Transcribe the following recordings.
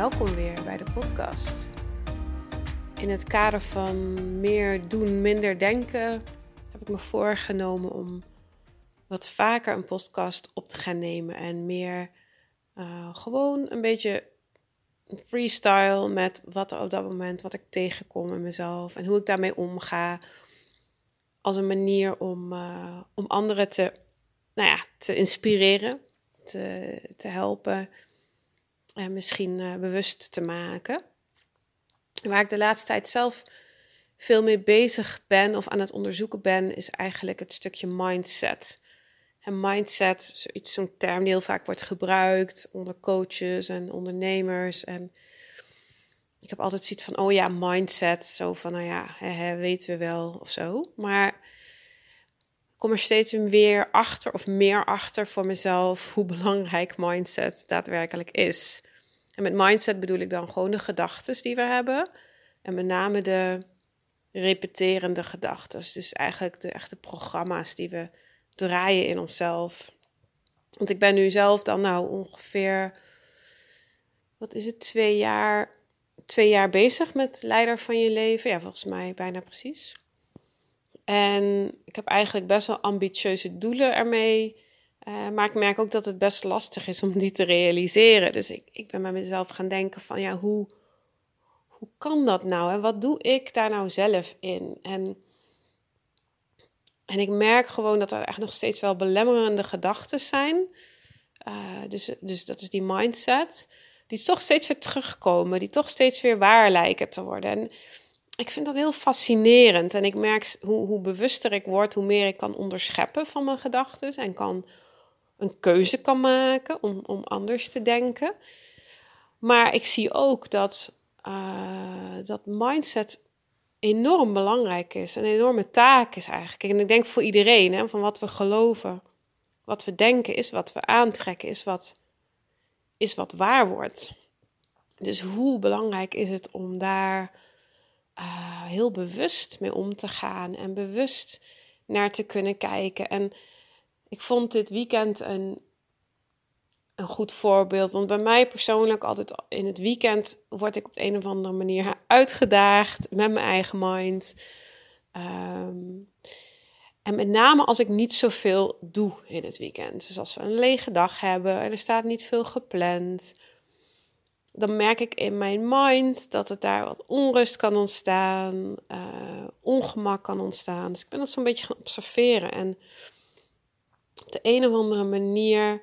welkom weer bij de podcast. In het kader van meer doen, minder denken heb ik me voorgenomen om wat vaker een podcast op te gaan nemen en meer uh, gewoon een beetje freestyle met wat op dat moment, wat ik tegenkom in mezelf en hoe ik daarmee omga. Als een manier om, uh, om anderen te, nou ja, te inspireren, te, te helpen en misschien uh, bewust te maken. Waar ik de laatste tijd zelf veel mee bezig ben of aan het onderzoeken ben, is eigenlijk het stukje mindset. En mindset, zoiets, zo'n term die heel vaak wordt gebruikt onder coaches en ondernemers. En ik heb altijd zoiets van, oh ja, mindset. Zo van, nou ja, hè, weten we wel of zo. Maar kom er steeds weer achter of meer achter voor mezelf hoe belangrijk mindset daadwerkelijk is. En met mindset bedoel ik dan gewoon de gedachten die we hebben. En met name de repeterende gedachten. Dus eigenlijk de echte programma's die we draaien in onszelf. Want ik ben nu zelf dan nou ongeveer, wat is het, twee jaar, twee jaar bezig met leider van je leven. Ja, volgens mij bijna precies. En ik heb eigenlijk best wel ambitieuze doelen ermee. Uh, maar ik merk ook dat het best lastig is om die te realiseren. Dus ik, ik ben bij mezelf gaan denken van ja, hoe, hoe kan dat nou? En wat doe ik daar nou zelf in? En en ik merk gewoon dat er echt nog steeds wel belemmerende gedachten zijn. Uh, dus, dus dat is die mindset. Die toch steeds weer terugkomen. Die toch steeds weer waar lijken te worden. En ik vind dat heel fascinerend. En ik merk hoe, hoe bewuster ik word, hoe meer ik kan onderscheppen van mijn gedachten. En kan een keuze kan maken om, om anders te denken. Maar ik zie ook dat, uh, dat mindset enorm belangrijk is. Een enorme taak is eigenlijk. En ik denk voor iedereen, hè, van wat we geloven, wat we denken, is wat we aantrekken, is wat, is wat waar wordt. Dus hoe belangrijk is het om daar uh, heel bewust mee om te gaan en bewust naar te kunnen kijken. En ik vond dit weekend een een goed voorbeeld. Want bij mij persoonlijk, altijd in het weekend, word ik op de een of andere manier uitgedaagd met mijn eigen mind. Ehm, en met name als ik niet zoveel doe in het weekend. Dus als we een lege dag hebben en er staat niet veel gepland. Dan merk ik in mijn mind dat het daar wat onrust kan ontstaan, uh, ongemak kan ontstaan. Dus ik ben dat zo'n beetje gaan observeren. En op de een of andere manier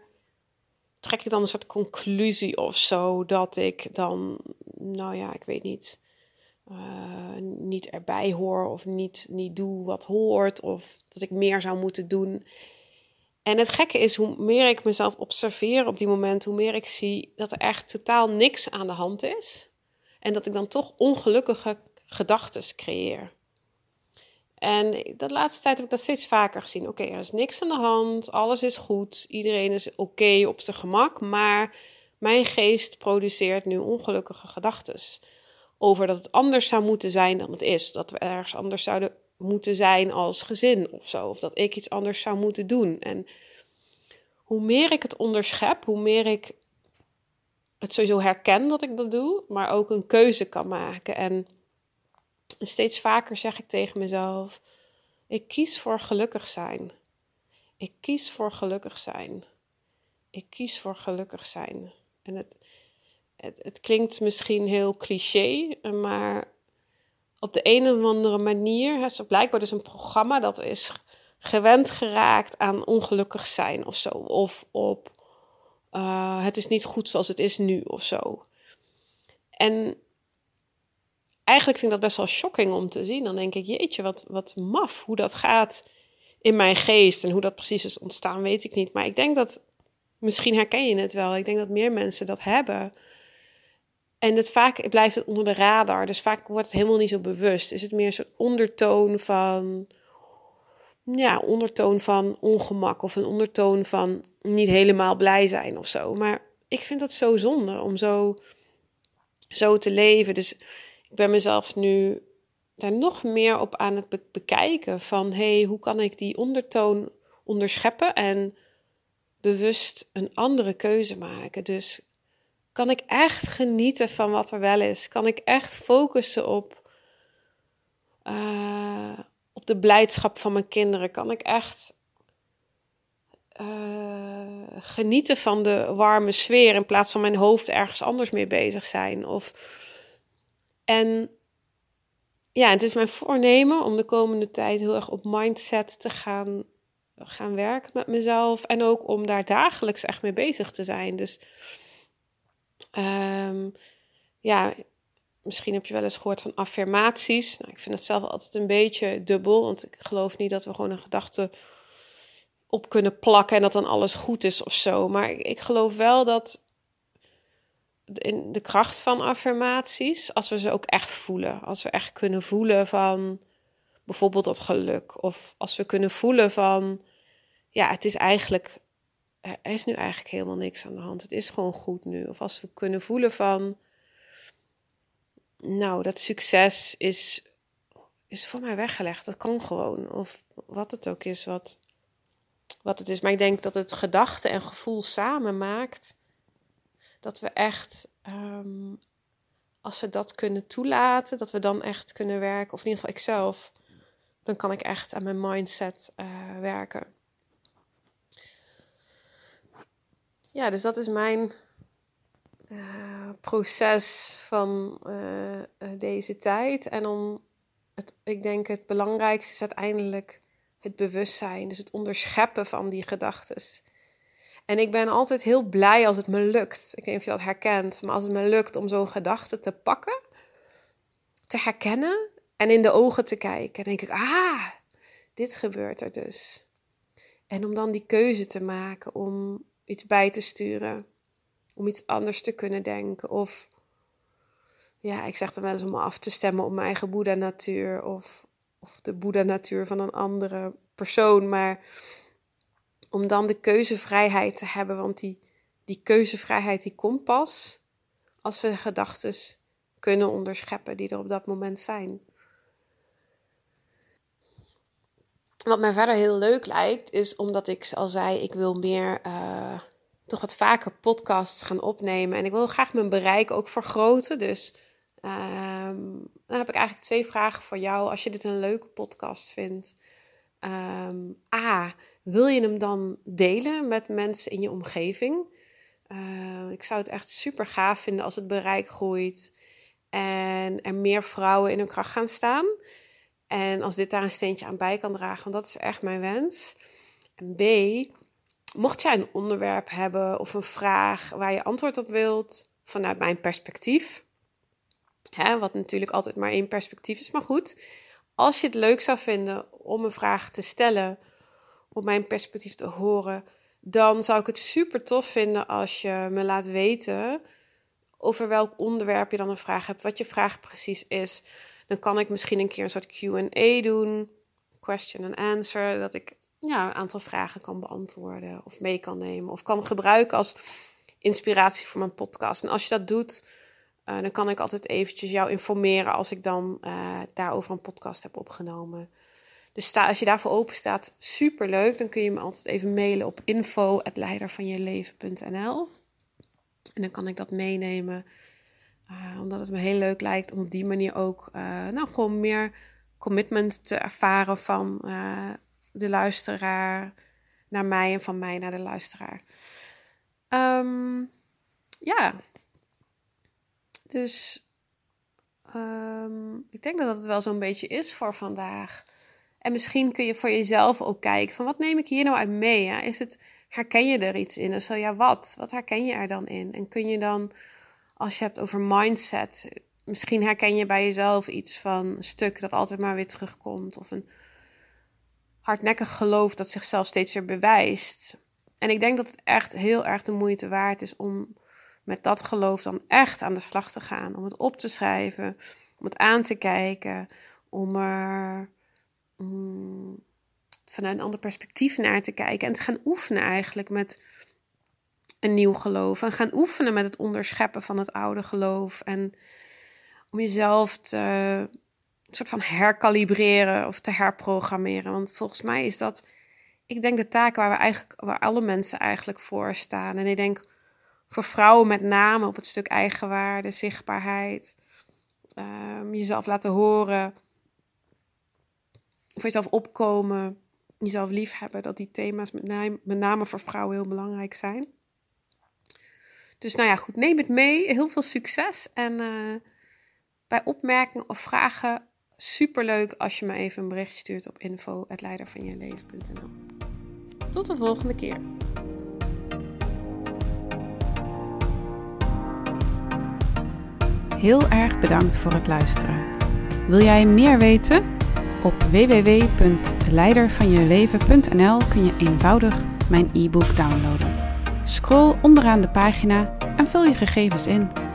trek ik dan een soort conclusie of zo dat ik dan, nou ja, ik weet niet, uh, niet erbij hoor of niet, niet doe wat hoort of dat ik meer zou moeten doen. En het gekke is, hoe meer ik mezelf observeer op die moment, hoe meer ik zie dat er echt totaal niks aan de hand is. En dat ik dan toch ongelukkige gedachten creëer. En de laatste tijd heb ik dat steeds vaker gezien. Oké, er is niks aan de hand, alles is goed, iedereen is oké op zijn gemak, maar mijn geest produceert nu ongelukkige gedachten over dat het anders zou moeten zijn dan het is. Dat we ergens anders zouden moeten zijn als gezin of zo, of dat ik iets anders zou moeten doen. En hoe meer ik het onderschep, hoe meer ik het sowieso herken dat ik dat doe, maar ook een keuze kan maken. En steeds vaker zeg ik tegen mezelf: ik kies voor gelukkig zijn. Ik kies voor gelukkig zijn. Ik kies voor gelukkig zijn. En het, het, het klinkt misschien heel cliché, maar op de een of andere manier, is blijkbaar dus een programma dat is gewend geraakt aan ongelukkig zijn of zo. Of op uh, het is niet goed zoals het is nu of zo. En eigenlijk vind ik dat best wel shocking om te zien. Dan denk ik, jeetje, wat, wat maf hoe dat gaat in mijn geest. En hoe dat precies is ontstaan, weet ik niet. Maar ik denk dat, misschien herken je het wel. Ik denk dat meer mensen dat hebben. En het vaak blijft het onder de radar. Dus vaak wordt het helemaal niet zo bewust. Is het meer zo'n ondertoon van. Ja, ondertoon van ongemak of een ondertoon van niet helemaal blij zijn of zo. Maar ik vind dat zo zonde om zo, zo te leven. Dus ik ben mezelf nu daar nog meer op aan het bekijken van hey, hoe kan ik die ondertoon onderscheppen en bewust een andere keuze maken. Dus kan ik echt genieten van wat er wel is? Kan ik echt focussen op, uh, op de blijdschap van mijn kinderen? Kan ik echt uh, genieten van de warme sfeer in plaats van mijn hoofd ergens anders mee bezig zijn? Of, en ja, het is mijn voornemen om de komende tijd heel erg op mindset te gaan, gaan werken met mezelf. En ook om daar dagelijks echt mee bezig te zijn. Dus um, ja, misschien heb je wel eens gehoord van affirmaties. Nou, ik vind het zelf altijd een beetje dubbel, want ik geloof niet dat we gewoon een gedachte op kunnen plakken en dat dan alles goed is of zo. Maar ik, ik geloof wel dat in de kracht van affirmaties, als we ze ook echt voelen, als we echt kunnen voelen van bijvoorbeeld dat geluk, of als we kunnen voelen van ja, het is eigenlijk er is nu eigenlijk helemaal niks aan de hand. Het is gewoon goed nu. Of als we kunnen voelen van, nou, dat succes is, is voor mij weggelegd. Dat kan gewoon. Of wat het ook is, wat, wat het is. Maar ik denk dat het gedachte en gevoel samen maakt dat we echt, ehm, als we dat kunnen toelaten, dat we dan echt kunnen werken. Of in ieder geval ikzelf. Dan kan ik echt aan mijn mindset uh, werken. Ja, dus dat is mijn uh, proces van uh, deze tijd. En om het, ik denk het belangrijkste is uiteindelijk het bewustzijn. Dus het onderscheppen van die gedachten. En ik ben altijd heel blij als het me lukt. Ik weet niet of je dat herkent, maar als het me lukt om zo'n gedachte te pakken, te herkennen en in de ogen te kijken, denk ik, ah, dit gebeurt er dus. En om dan die keuze te maken om iets bij te sturen. Om iets anders te kunnen denken. Of ja, ik zeg dan wel eens om me af te stemmen op mijn eigen Boeddha-natuur. Of, of de Boeddha-natuur van een andere persoon. Maar om dan de keuzevrijheid te hebben. Want die, die keuzevrijheid die komt pas als we de gedachten kunnen onderscheppen die er op dat moment zijn. Wat mij verder heel leuk lijkt, is omdat ik al zei, ik wil meer, uh, toch wat vaker podcasts gaan opnemen. En ik wil graag mijn bereik ook vergroten. Dus uh, dan heb ik eigenlijk twee vragen voor jou. Als je dit een leuke podcast vindt. Um, A, wil je hem dan delen met mensen in je omgeving? Uh, ik zou het echt super gaaf vinden als het bereik groeit en er meer vrouwen in hun kracht gaan staan. En als dit daar een steentje aan bij kan dragen, want dat is echt mijn wens. En B, mocht jij een onderwerp hebben of een vraag waar je antwoord op wilt vanuit mijn perspectief, hè, wat natuurlijk altijd maar één perspectief is, maar goed. Als je het leuk zou vinden om een vraag te stellen, om mijn perspectief te horen, dan zou ik het super tof vinden als je me laat weten over welk onderwerp je dan een vraag hebt, wat je vraag precies is. Dan kan ik misschien een keer een soort QA doen, question and answer, dat ik ja, een aantal vragen kan beantwoorden of mee kan nemen of kan gebruiken als inspiratie voor mijn podcast. En als je dat doet, uh, dan kan ik altijd eventjes jou informeren als ik dan uh, daarover een podcast heb opgenomen. Dus sta, als je daarvoor open staat, super leuk. Dan kun je me altijd even mailen op info.leidervanjeleven.nl En dan kan ik dat meenemen uh, omdat het me heel leuk lijkt om op die manier ook uh, nou, gewoon meer commitment te ervaren van uh, de luisteraar naar mij en van mij naar de luisteraar. Um, ja, dus um, ik denk dat het wel zo'n beetje is voor vandaag. En misschien kun je voor jezelf ook kijken van wat neem ik hier nou uit mee? Ja? Is het, herken je er iets in? En zo ja, wat? Wat herken je er dan in? En kun je dan als je hebt over mindset, misschien herken je bij jezelf iets van een stuk dat altijd maar weer terugkomt. Of een hardnekkig geloof dat zichzelf steeds weer bewijst. En ik denk dat het echt heel erg de moeite waard is om met dat geloof dan echt aan de slag te gaan. Om het op te schrijven, om het aan te kijken, om er mm, vanuit een ander perspectief naar te kijken. En te gaan oefenen eigenlijk met een nieuw geloof. En gaan oefenen met het onderscheppen van het oude geloof. En om jezelf een soort van herkalibreren of te herprogrammeren. Want volgens mij is dat, ik denk, de taak waar we eigenlijk, waar alle mensen eigenlijk voor staan. En ik denk voor vrouwen met name op het stuk eigenwaarde, zichtbaarheid, um, jezelf laten horen, voor jezelf opkomen, jezelf liefhebben, dat die thema's met name, met name voor vrouwen heel belangrijk zijn. Dus nou ja, goed, neem het mee. Heel veel succes. En uh, bij opmerkingen of vragen, superleuk als je me even een bericht stuurt op info.leidervanjeleven.nl. Tot de volgende keer. Heel erg bedankt voor het luisteren. Wil jij meer weten? Op www.leidervanjeleven.nl kun je eenvoudig mijn e-book downloaden. Scroll onderaan de pagina en vul je gegevens in.